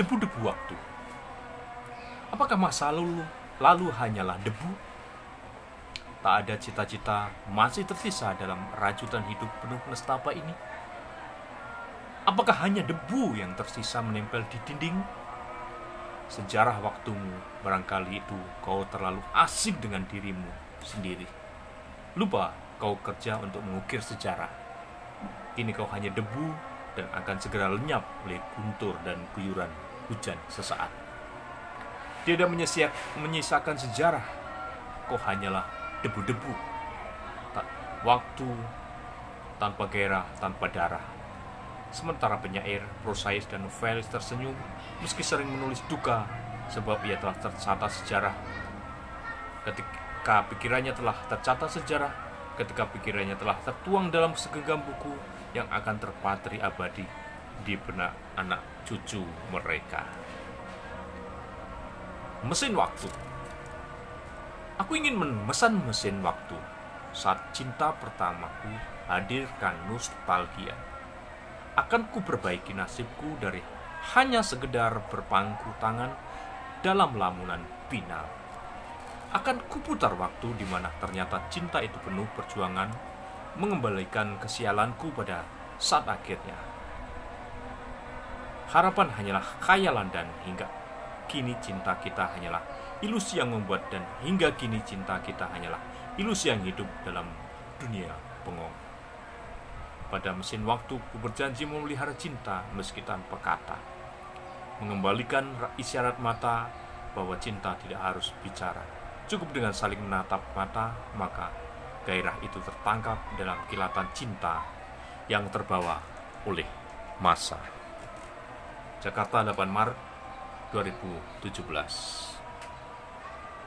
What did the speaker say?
debu-debu waktu. Apakah masa lalu lalu hanyalah debu? Tak ada cita-cita masih tersisa dalam rajutan hidup penuh nestapa ini? Apakah hanya debu yang tersisa menempel di dinding? Sejarah waktumu barangkali itu kau terlalu asik dengan dirimu sendiri. Lupa kau kerja untuk mengukir sejarah. Kini kau hanya debu dan akan segera lenyap oleh guntur dan guyuran hujan sesaat. Tidak menyisiak, menyisakan sejarah, kau hanyalah debu-debu. Tak, waktu tanpa gairah, tanpa darah. Sementara penyair, prosais, dan novelis tersenyum meski sering menulis duka sebab ia telah tercatat sejarah. Ketika pikirannya telah tercatat sejarah, ketika pikirannya telah tertuang dalam segenggam buku yang akan terpatri abadi di benak anak cucu mereka. Mesin waktu. Aku ingin memesan mesin waktu saat cinta pertamaku hadirkan nostalgia akan ku perbaiki nasibku dari hanya sekedar berpangku tangan dalam lamunan final. Akan kuputar waktu di mana ternyata cinta itu penuh perjuangan mengembalikan kesialanku pada saat akhirnya. Harapan hanyalah khayalan dan hingga kini cinta kita hanyalah ilusi yang membuat dan hingga kini cinta kita hanyalah ilusi yang hidup dalam dunia bengong. Pada mesin waktu, ku berjanji memelihara cinta meski tanpa kata. Mengembalikan isyarat mata bahwa cinta tidak harus bicara. Cukup dengan saling menatap mata, maka gairah itu tertangkap dalam kilatan cinta yang terbawa oleh masa. Jakarta 8 Maret 2017